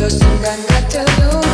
Los encantados